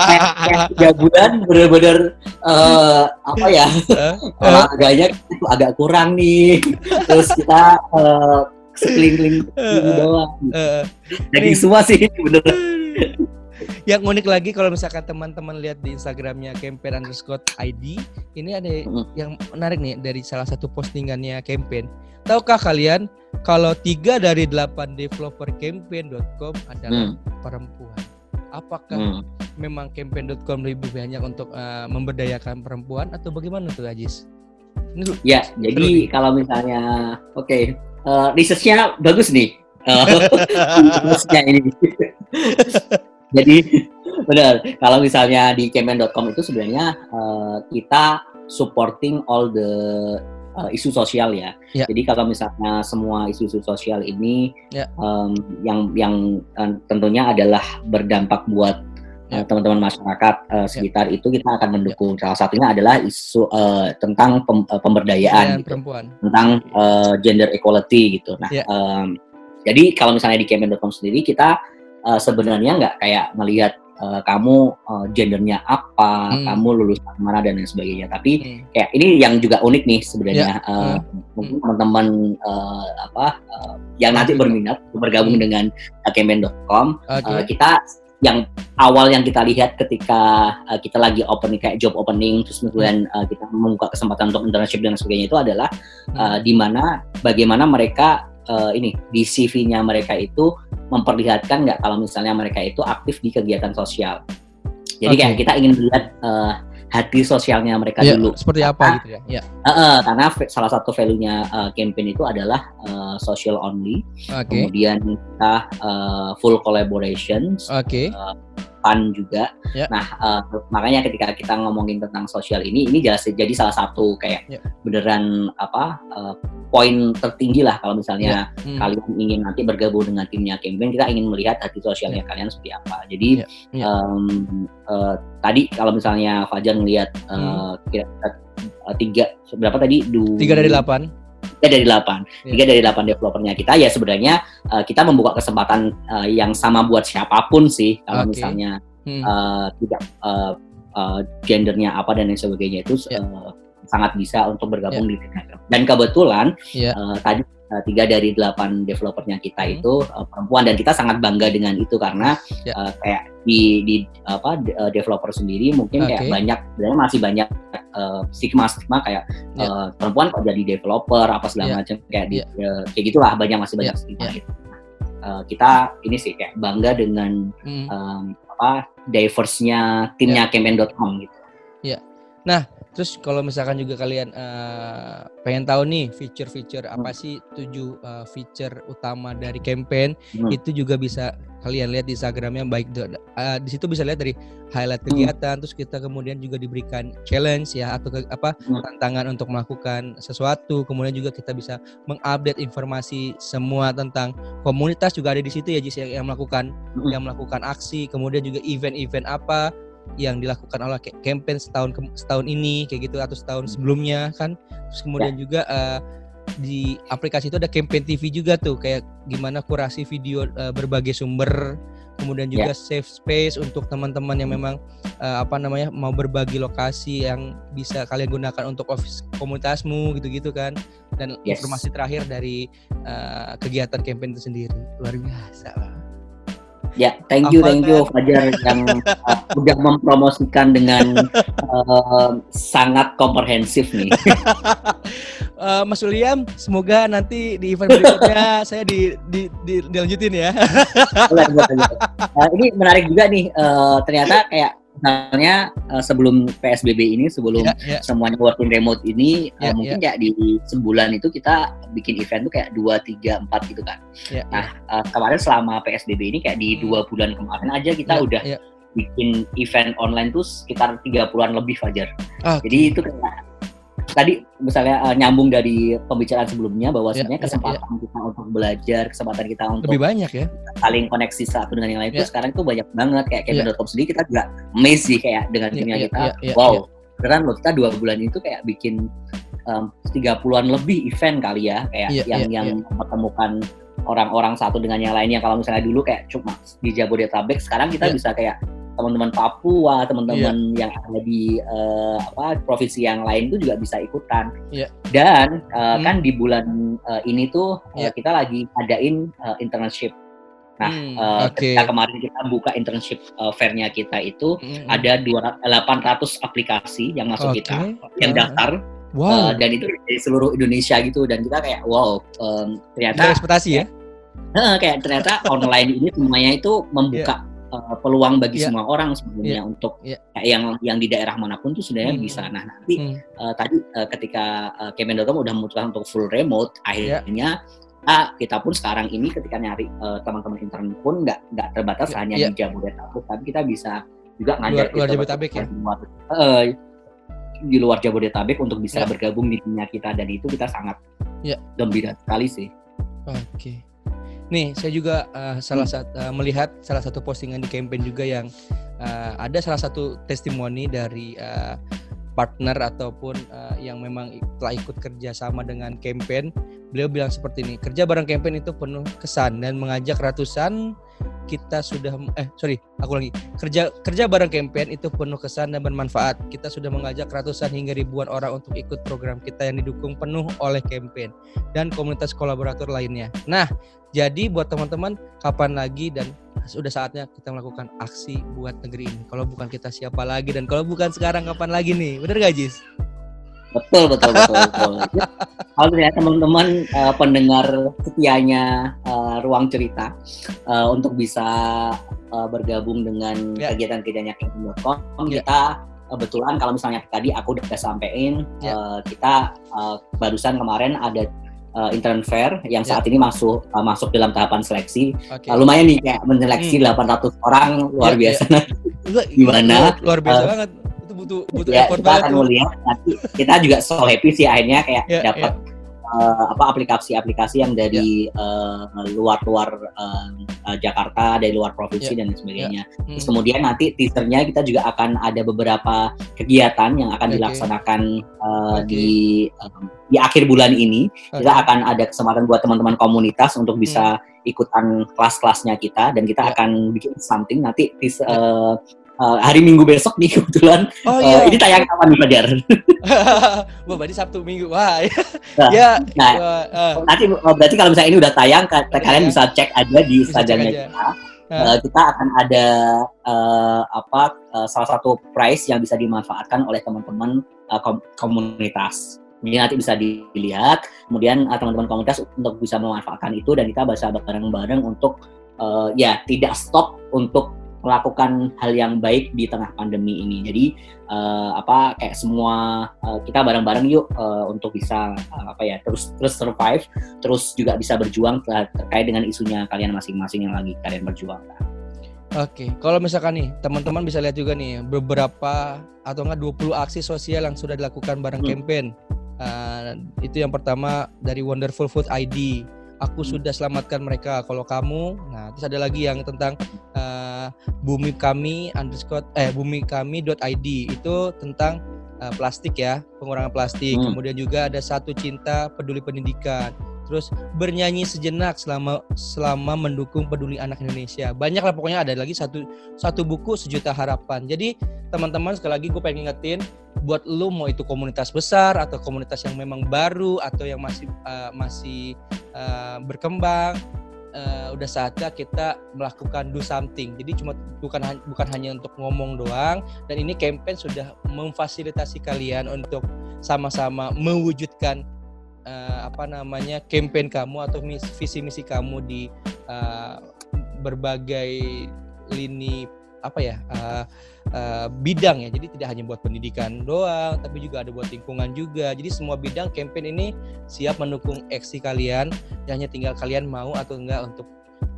tiga bulan bener-bener uh, apa ya olahraganya itu agak kurang nih. Terus kita uh, sekeliling doang. Daging semua sih bener. Yang unik lagi kalau misalkan teman-teman lihat di Instagramnya campaign underscore ID, ini ada yang menarik nih dari salah satu postingannya campaign. Tahukah kalian kalau tiga dari delapan developer campaign.com adalah hmm. perempuan? Apakah hmm. memang campaign.com lebih banyak untuk uh, memberdayakan perempuan atau bagaimana tuh Ajis? Ini ya, jadi kalau misalnya oke, okay, uh, eh, risetnya bagus nih. Uh, ini. jadi benar, kalau misalnya di campaign.com itu sebenarnya uh, kita supporting all the uh, isu sosial ya. ya. Jadi kalau misalnya semua isu-isu sosial ini ya. um, yang yang uh, tentunya adalah berdampak buat ya. teman-teman masyarakat uh, sekitar ya. itu kita akan mendukung. Ya. Salah satunya adalah isu uh, tentang pem, uh, pemberdayaan, ya, gitu. tentang uh, gender equality gitu. Nah, ya. um, jadi kalau misalnya di campaign.com sendiri kita uh, sebenarnya nggak kayak melihat uh, kamu uh, gendernya apa, hmm. kamu lulusan mana dan lain sebagainya. Tapi hmm. kayak ini yang juga unik nih sebenarnya. Yeah. Uh, hmm. Mungkin teman-teman uh, apa uh, yang nanti berminat bergabung hmm. dengan campaign.com, okay. uh, kita yang awal yang kita lihat ketika uh, kita lagi opening kayak job opening terus kemudian uh, kita membuka kesempatan untuk internship dan sebagainya itu adalah uh, di mana bagaimana mereka uh, ini di CV-nya mereka itu memperlihatkan nggak kalau misalnya mereka itu aktif di kegiatan sosial. Jadi okay. kayak kita ingin melihat uh, hati sosialnya mereka ya, dulu. Seperti karena, apa gitu ya? ya. Uh, uh, karena salah satu value-nya uh, campaign itu adalah uh, social only. Okay. Kemudian kita uh, full collaboration. Oke. Okay. Uh, fun juga. Yeah. Nah, uh, makanya ketika kita ngomongin tentang sosial ini, ini jelas jadi salah satu kayak yeah. beneran apa uh, poin tertinggi lah kalau misalnya yeah. hmm. kalian ingin nanti bergabung dengan timnya campaign, kita ingin melihat hati sosialnya yeah. kalian seperti apa. Jadi yeah. Yeah. Um, uh, tadi kalau misalnya Fajar ngelihat uh, hmm. kira, uh, tiga berapa tadi? Du, tiga dari delapan tiga dari delapan yeah. tiga dari delapan developernya kita ya sebenarnya uh, kita membuka kesempatan uh, yang sama buat siapa pun sih kalau okay. misalnya hmm. uh, tidak uh, uh, gendernya apa dan lain sebagainya itu yeah. uh, sangat bisa untuk bergabung yeah. di Telegram dan kebetulan yeah. uh, tadi tiga dari delapan developernya kita hmm. itu uh, perempuan dan kita sangat bangga dengan itu karena yeah. uh, kayak di di apa uh, developer sendiri mungkin okay. kayak banyak sebenarnya masih banyak uh, stigma stigma kayak yeah. uh, perempuan kok jadi developer apa segala yeah. macam kayak di, uh, kayak gitulah banyak masih banyak yeah. stigma yeah. gitu. Uh, kita ini sih kayak bangga dengan hmm. um, apa diverse-nya timnya yeah. campaign.com gitu. Iya. Yeah. Nah, Terus kalau misalkan juga kalian uh, pengen tahu nih feature-feature apa sih tujuh uh, feature utama dari campaign hmm. itu juga bisa kalian lihat di Instagramnya baik uh, di situ bisa lihat dari highlight hmm. kegiatan hmm. terus kita kemudian juga diberikan challenge ya atau ke, apa hmm. tantangan untuk melakukan sesuatu kemudian juga kita bisa mengupdate informasi semua tentang komunitas juga ada di situ ya Jis yang, yang melakukan hmm. yang melakukan aksi kemudian juga event-event apa yang dilakukan oleh campaign setahun ke, setahun ini kayak gitu atau setahun sebelumnya kan. Terus kemudian ya. juga uh, di aplikasi itu ada campaign TV juga tuh kayak gimana kurasi video uh, berbagai sumber. Kemudian juga yeah. safe space untuk teman-teman yang memang uh, apa namanya mau berbagi lokasi yang bisa kalian gunakan untuk office komunitasmu gitu-gitu kan. Dan yes. informasi terakhir dari uh, kegiatan campaign itu sendiri. Luar biasa Ya, thank you, thank you Fajar yang uh, udah mempromosikan dengan uh, sangat komprehensif nih. uh, Mas William, semoga nanti di event berikutnya saya di, di, di, dilanjutin ya. uh, ini menarik juga nih, uh, ternyata kayak misalnya uh, sebelum PSBB ini, sebelum yeah, yeah. semuanya working remote ini, yeah, uh, mungkin yeah. kayak di sebulan itu kita bikin event tuh kayak dua, tiga, empat gitu kan. Yeah, nah uh, kemarin selama PSBB ini kayak di dua bulan kemarin aja kita yeah, udah yeah. bikin event online tuh sekitar tiga puluhan lebih Fajar. Okay. Jadi itu kayak tadi misalnya uh, nyambung dari pembicaraan sebelumnya bahwa ya, sebenarnya ya, kesempatan ya, ya. kita untuk belajar, kesempatan kita untuk lebih banyak ya, saling koneksi satu dengan yang lain ya. itu sekarang itu banyak banget kayak Kevin.com ya. sendiri kita juga amazed sih kayak dengan ya, timnya ya, kita, ya, ya, wow. Ya. beneran loh kita dua bulan itu kayak bikin tiga puluhan lebih event kali ya kayak yeah, yang yeah, yang yeah. mempertemukan orang-orang satu dengan yang lainnya kalau misalnya dulu kayak cuma di Jabodetabek sekarang kita yeah. bisa kayak teman-teman Papua, teman-teman yeah. yang ada di uh, apa provinsi yang lain itu juga bisa ikutan. Yeah. Dan uh, hmm. kan di bulan uh, ini tuh yeah. uh, kita lagi adain uh, internship. Nah, hmm, uh, okay. ketika kemarin kita buka internship uh, fair-nya kita itu hmm. ada 800 aplikasi yang masuk okay. kita, yang daftar. Wow. Uh, dan itu dari seluruh Indonesia gitu dan kita kayak wow um, ternyata ekspektasi ya. Uh, kayak ternyata online ini semuanya itu membuka yeah uh, peluang bagi yeah. semua orang sebenarnya yeah. untuk yeah. yang yang di daerah mana pun tuh sebenarnya hmm. bisa. Nah nanti hmm. uh, tadi uh, ketika uh, Kemendokom udah memutuskan untuk full remote, iya. akhirnya yeah. ah, kita pun sekarang ini ketika nyari uh, teman-teman intern pun nggak nggak terbatas yeah. hanya yeah. di Jabodetabek, tapi kita bisa juga ngajak luar, luar Jabodetabek ya. Luar, uh, di luar Jabodetabek untuk bisa yeah. bergabung di dunia kita dan itu kita sangat yeah. gembira sekali sih. Oke. Okay. Nih, saya juga uh, salah satu uh, melihat salah satu postingan di campaign juga yang uh, ada salah satu testimoni dari uh, partner ataupun uh, yang memang telah ikut kerja sama dengan campaign. Beliau bilang seperti ini, kerja bareng campaign itu penuh kesan dan mengajak ratusan kita sudah eh sorry aku lagi kerja kerja bareng campaign itu penuh kesan dan bermanfaat. Kita sudah mengajak ratusan hingga ribuan orang untuk ikut program kita yang didukung penuh oleh campaign dan komunitas kolaborator lainnya. Nah jadi buat teman-teman kapan lagi dan sudah saatnya kita melakukan aksi buat negeri ini? Kalau bukan kita siapa lagi? Dan kalau bukan sekarang kapan lagi nih? Bener gak Jis? Betul betul betul betul. Kalau ya teman-teman uh, pendengar setianya uh, ruang cerita uh, untuk bisa uh, bergabung dengan yeah. kegiatan-kegiatannya Kingdom.com yeah. kita kebetulan kalau misalnya tadi aku udah sampein yeah. uh, kita uh, barusan kemarin ada uh, intern fair yang ya. saat yeah. ini masuk uh, masuk dalam tahapan seleksi. Okay. Uh, lumayan nih kayak menyeleksi hmm. 800 orang luar yeah, biasa. Yeah. Gimana? Luar, luar biasa uh, banget butuh butuh ya, effort kita banget. akan melihat nanti kita juga so happy sih akhirnya kayak yeah, dapat yeah. Uh, apa aplikasi-aplikasi yang dari yeah. uh, luar-luar uh, uh, Jakarta, dari luar provinsi yeah. dan sebagainya. Yeah. Hmm. Terus kemudian nanti teasernya kita juga akan ada beberapa kegiatan yang akan okay. dilaksanakan uh, okay. di um, di akhir bulan ini. Okay. Kita akan ada kesempatan buat teman-teman komunitas untuk bisa hmm. ikutan kelas-kelasnya kita dan kita yeah. akan bikin something nanti teaser, uh, uh, hari Minggu besok nih kebetulan. Oh iya. Uh, ini tayang kapan nih Fajar? Wah, berarti Sabtu Minggu. Wah. nah, ya. Nah, uh, nanti berarti kalau misalnya ini udah tayang kalian ya. bisa cek aja di Instagramnya kita. Uh, kita akan ada uh, apa uh, salah satu prize yang bisa dimanfaatkan oleh teman-teman uh, kom komunitas. Ini nanti bisa dilihat. Kemudian uh, teman-teman komunitas untuk bisa memanfaatkan itu dan kita bisa bareng-bareng untuk uh, ya tidak stop untuk melakukan hal yang baik di tengah pandemi ini. Jadi uh, apa kayak semua uh, kita bareng-bareng yuk uh, untuk bisa uh, apa ya terus terus survive, terus juga bisa berjuang ter terkait dengan isunya kalian masing-masing yang lagi kalian berjuang. Oke, kalau misalkan nih teman-teman bisa lihat juga nih beberapa atau enggak 20 aksi sosial yang sudah dilakukan bareng hmm. campaign. Uh, itu yang pertama dari Wonderful Food ID aku hmm. sudah selamatkan mereka kalau kamu. Nah terus ada lagi yang tentang uh, bumi kami underscore eh bumi kami id itu tentang uh, plastik ya pengurangan plastik. Hmm. kemudian juga ada satu cinta peduli pendidikan. Terus bernyanyi sejenak selama selama mendukung peduli anak Indonesia. Banyak lah pokoknya ada lagi satu satu buku sejuta harapan. Jadi teman-teman sekali lagi gue pengen ingetin buat lu mau itu komunitas besar atau komunitas yang memang baru atau yang masih uh, masih uh, berkembang uh, udah saatnya kita melakukan do something. Jadi cuma bukan bukan hanya untuk ngomong doang dan ini campaign sudah memfasilitasi kalian untuk sama-sama mewujudkan uh, apa namanya campaign kamu atau visi misi kamu di uh, berbagai lini apa ya uh, uh, bidang ya. Jadi tidak hanya buat pendidikan doang tapi juga ada buat lingkungan juga. Jadi semua bidang campaign ini siap mendukung aksi kalian. Dan hanya tinggal kalian mau atau enggak untuk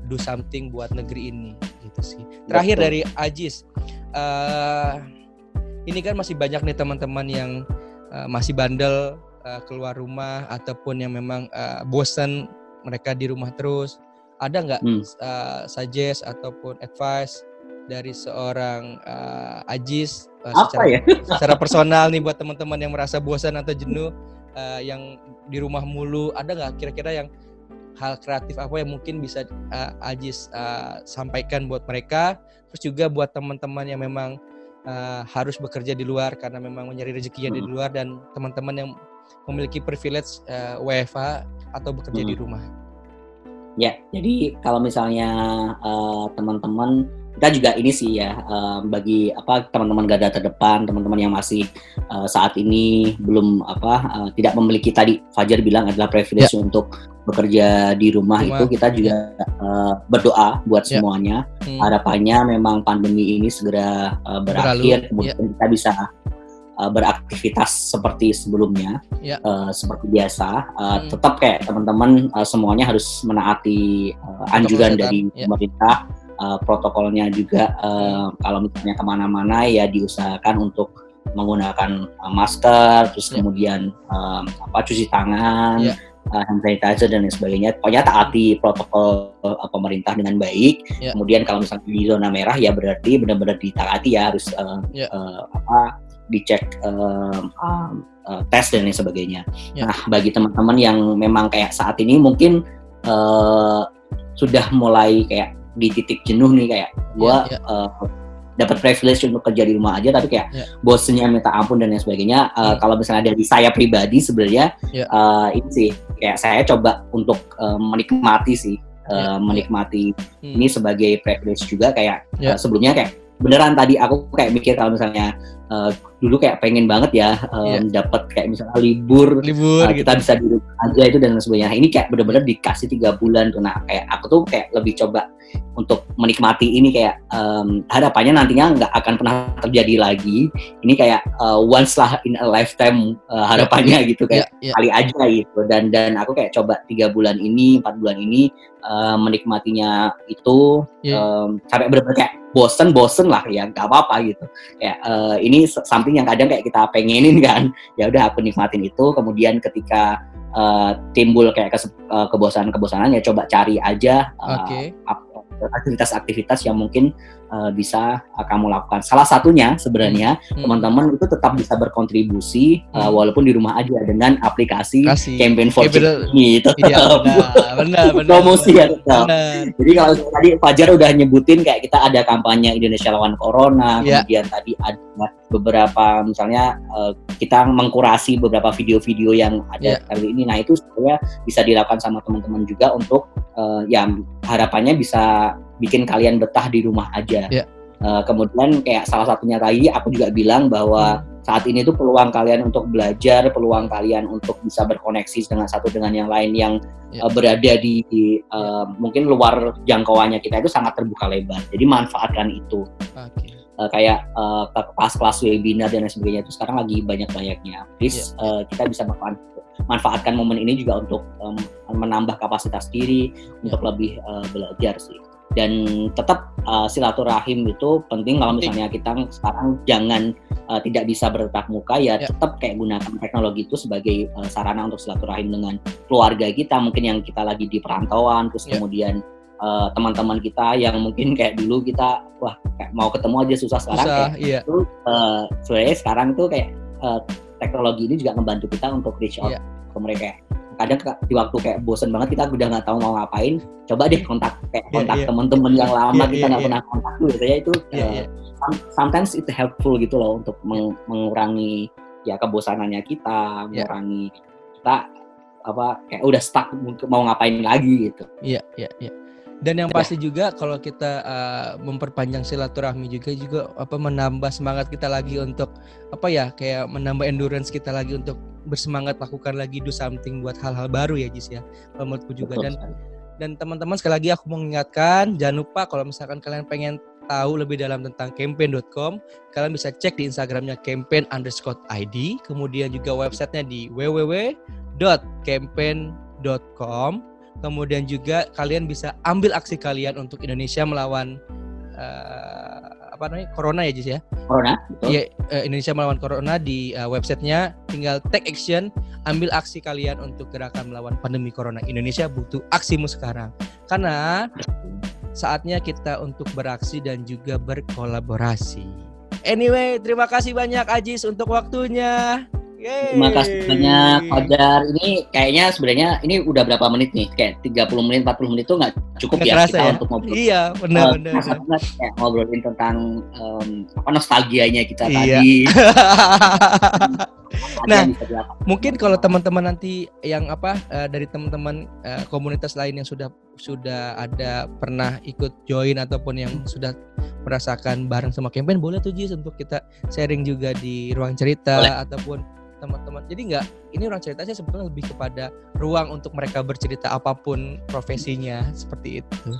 do something buat negeri ini gitu sih. Terakhir Betul. dari Ajis uh, ini kan masih banyak nih teman-teman yang uh, masih bandel uh, keluar rumah ataupun yang memang uh, bosan mereka di rumah terus. Ada nggak hmm. uh, suggest ataupun advice dari seorang uh, Ajis uh, Apa secara, ya? secara personal nih buat teman-teman yang merasa bosan atau jenuh uh, yang di rumah mulu ada nggak kira-kira yang hal kreatif apa yang mungkin bisa uh, Ajis uh, sampaikan buat mereka terus juga buat teman-teman yang memang uh, harus bekerja di luar karena memang mencari rezekinya hmm. di luar dan teman-teman yang memiliki privilege uh, WFH atau bekerja hmm. di rumah. Ya, jadi kalau misalnya uh, teman-teman kita juga ini sih ya uh, bagi apa teman-teman garda terdepan, teman-teman yang masih uh, saat ini belum apa uh, tidak memiliki tadi Fajar bilang adalah privilege ya. untuk bekerja di rumah, rumah. itu kita juga uh, berdoa buat ya. semuanya. Hmm. Harapannya memang pandemi ini segera uh, berakhir, Berlalu. kemudian ya. kita bisa uh, beraktivitas seperti sebelumnya, ya. uh, seperti biasa. Uh, hmm. Tetap kayak teman-teman uh, semuanya harus menaati uh, anjuran dari ya. pemerintah, uh, protokolnya juga. Uh, kalau misalnya ke mana-mana ya diusahakan untuk menggunakan uh, masker, terus ya. kemudian um, apa cuci tangan. Ya. Uh, hand sanitizer dan lain sebagainya. Pokoknya taati protokol uh, pemerintah dengan baik. Ya. Kemudian kalau misalnya di zona merah ya berarti benar-benar ditaati ya harus uh, ya. uh, apa dicek um, um, uh, tes dan lain sebagainya. Ya. Nah, bagi teman-teman yang memang kayak saat ini mungkin uh, sudah mulai kayak di titik jenuh nih kayak gue ya, ya. uh, dapat privilege untuk kerja di rumah aja tapi kayak ya. bosnya minta ampun dan lain sebagainya uh, hmm. kalau misalnya dari saya pribadi sebenarnya ya. uh, ini sih kayak saya coba untuk uh, menikmati sih uh, ya. menikmati hmm. ini sebagai privilege juga kayak ya. uh, sebelumnya kayak beneran tadi aku kayak mikir kalau misalnya uh, dulu kayak pengen banget ya um, yeah. dapat kayak misalnya libur, libur uh, kita gitu. bisa rumah aja itu dan sebagainya. Ini kayak bener-bener dikasih tiga bulan tuh. Nah kayak aku tuh kayak lebih coba untuk menikmati ini kayak um, harapannya nantinya nggak akan pernah terjadi lagi. Ini kayak uh, once lah in a lifetime uh, harapannya yeah, gitu kayak yeah, yeah. kali aja gitu. Dan dan aku kayak coba tiga bulan ini, empat bulan ini uh, menikmatinya itu yeah. um, sampai bener-bener kayak bosen bosen lah ya nggak apa-apa gitu ya uh, ini something yang kadang kayak kita pengenin kan ya udah aku nikmatin itu kemudian ketika uh, timbul kayak ke, uh, kebosanan-kebosanan ya coba cari aja uh, okay. Aktivitas-aktivitas yang mungkin uh, bisa uh, kamu lakukan. Salah satunya sebenarnya hmm. teman-teman itu tetap bisa berkontribusi uh, hmm. uh, walaupun di rumah aja dengan aplikasi Kasih. campaign for ini. Itu iya, benar, benar, benar, promosi ya. Benar. Jadi kalau tadi Fajar udah nyebutin kayak kita ada kampanye Indonesia lawan Corona, yeah. kemudian tadi ada beberapa misalnya uh, kita mengkurasi beberapa video-video yang ada yeah. kali ini. Nah itu sebenarnya bisa dilakukan sama teman-teman juga untuk uh, ya harapannya bisa bikin kalian betah di rumah aja. Yeah. Uh, kemudian kayak salah satunya tadi aku juga bilang bahwa hmm. saat ini tuh peluang kalian untuk belajar, peluang kalian untuk bisa berkoneksi dengan satu dengan yang lain yang yeah. uh, berada di, di uh, mungkin luar jangkauannya kita itu sangat terbuka lebar. Jadi manfaatkan itu. Okay. Uh, kayak uh, kelas-kelas webinar dan lain sebagainya itu sekarang lagi banyak-banyaknya. Please yeah. uh, kita bisa manfaatkan momen ini juga untuk um, menambah kapasitas diri untuk lebih uh, belajar sih dan tetap uh, silaturahim itu penting kalau misalnya kita sekarang jangan uh, tidak bisa bertatap muka ya, ya tetap kayak gunakan teknologi itu sebagai uh, sarana untuk silaturahim dengan keluarga kita mungkin yang kita lagi di perantauan terus ya. kemudian uh, teman-teman kita yang mungkin kayak dulu kita wah kayak mau ketemu aja susah sekarang susah, kayak iya. itu uh, sebenarnya sekarang tuh kayak uh, teknologi ini juga membantu kita untuk reach out ya. ke mereka kadang di waktu kayak bosen banget kita udah nggak tahu mau ngapain coba deh kontak kayak iya, kontak yeah, yeah. teman-teman yang lama yeah, kita nggak yeah, pernah kontak tuh gitu ya itu yeah, uh, yeah. sometimes itu helpful gitu loh untuk meng mengurangi ya kebosanannya kita mengurangi kita apa kayak udah stuck mau ngapain lagi gitu iya yeah, iya yeah, iya yeah. Dan yang pasti juga kalau kita uh, memperpanjang silaturahmi juga juga apa menambah semangat kita lagi untuk apa ya kayak menambah endurance kita lagi untuk bersemangat lakukan lagi do something buat hal-hal baru ya Jis ya. Menurutku juga. Betul, dan dan teman-teman sekali lagi aku mengingatkan jangan lupa kalau misalkan kalian pengen tahu lebih dalam tentang campaign.com, kalian bisa cek di Instagramnya campaign underscore ID, kemudian juga websitenya di www.campaign.com Kemudian juga kalian bisa ambil aksi kalian untuk Indonesia melawan uh, apa namanya Corona ya Jis ya? Corona. Iya uh, Indonesia melawan Corona di uh, websitenya tinggal take action, ambil aksi kalian untuk gerakan melawan pandemi Corona. Indonesia butuh aksimu sekarang. Karena saatnya kita untuk beraksi dan juga berkolaborasi. Anyway, terima kasih banyak Ajis untuk waktunya. Yeay. Terima kasih banyak Fajar. Ini kayaknya sebenarnya ini udah berapa menit nih? Kayak 30 menit, 40 menit itu nggak cukup Gak ya kita ya? untuk ngobrol. Iya, benar Uh, benar. kayak ngobrolin tentang um, apa nostalgianya kita Iya. tadi. Nah. Mungkin kalau teman-teman nanti yang apa eh, dari teman-teman eh, komunitas lain yang sudah sudah ada pernah ikut join ataupun yang sudah merasakan bareng sama campaign boleh tuh Jis untuk kita sharing juga di ruang cerita Boleh. ataupun teman-teman. Jadi nggak ini ruang cerita sih sebetulnya lebih kepada ruang untuk mereka bercerita apa pun profesinya seperti itu.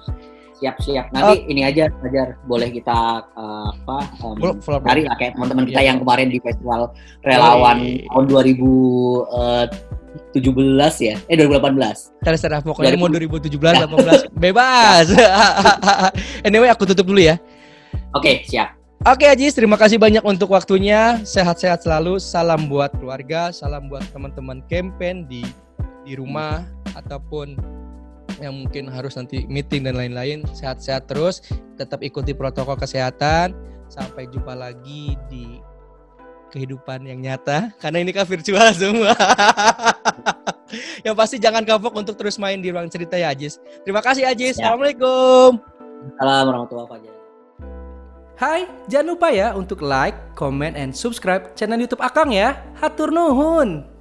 Siap siap. Nanti ini aja Fajar boleh kita uh, apa um, Follow- follow- cari lah kayak teman-teman kita Iya. yang kemarin di festival relawan Yoi. tahun 2017 ya. Eh 2018. Terserah pokoknya Dari- mau 2017 18 bebas. anyway aku tutup dulu ya. Oke, siap. Oke Ajis, terima kasih banyak untuk waktunya. Sehat-sehat selalu. Salam buat keluarga, salam buat teman-teman campaign di di rumah ataupun yang mungkin harus nanti meeting dan lain-lain. Sehat-sehat terus, tetap ikuti protokol kesehatan. Sampai jumpa lagi di kehidupan yang nyata karena ini kan virtual semua. yang pasti jangan kapok untuk terus main di ruang cerita ya Ajis. Terima kasih Ajis. Ya. Assalamualaikum. Salam warahmatullahi wabarakatuh. Hai, jangan lupa ya untuk like, comment, and subscribe channel YouTube Akang ya. Hatur nuhun.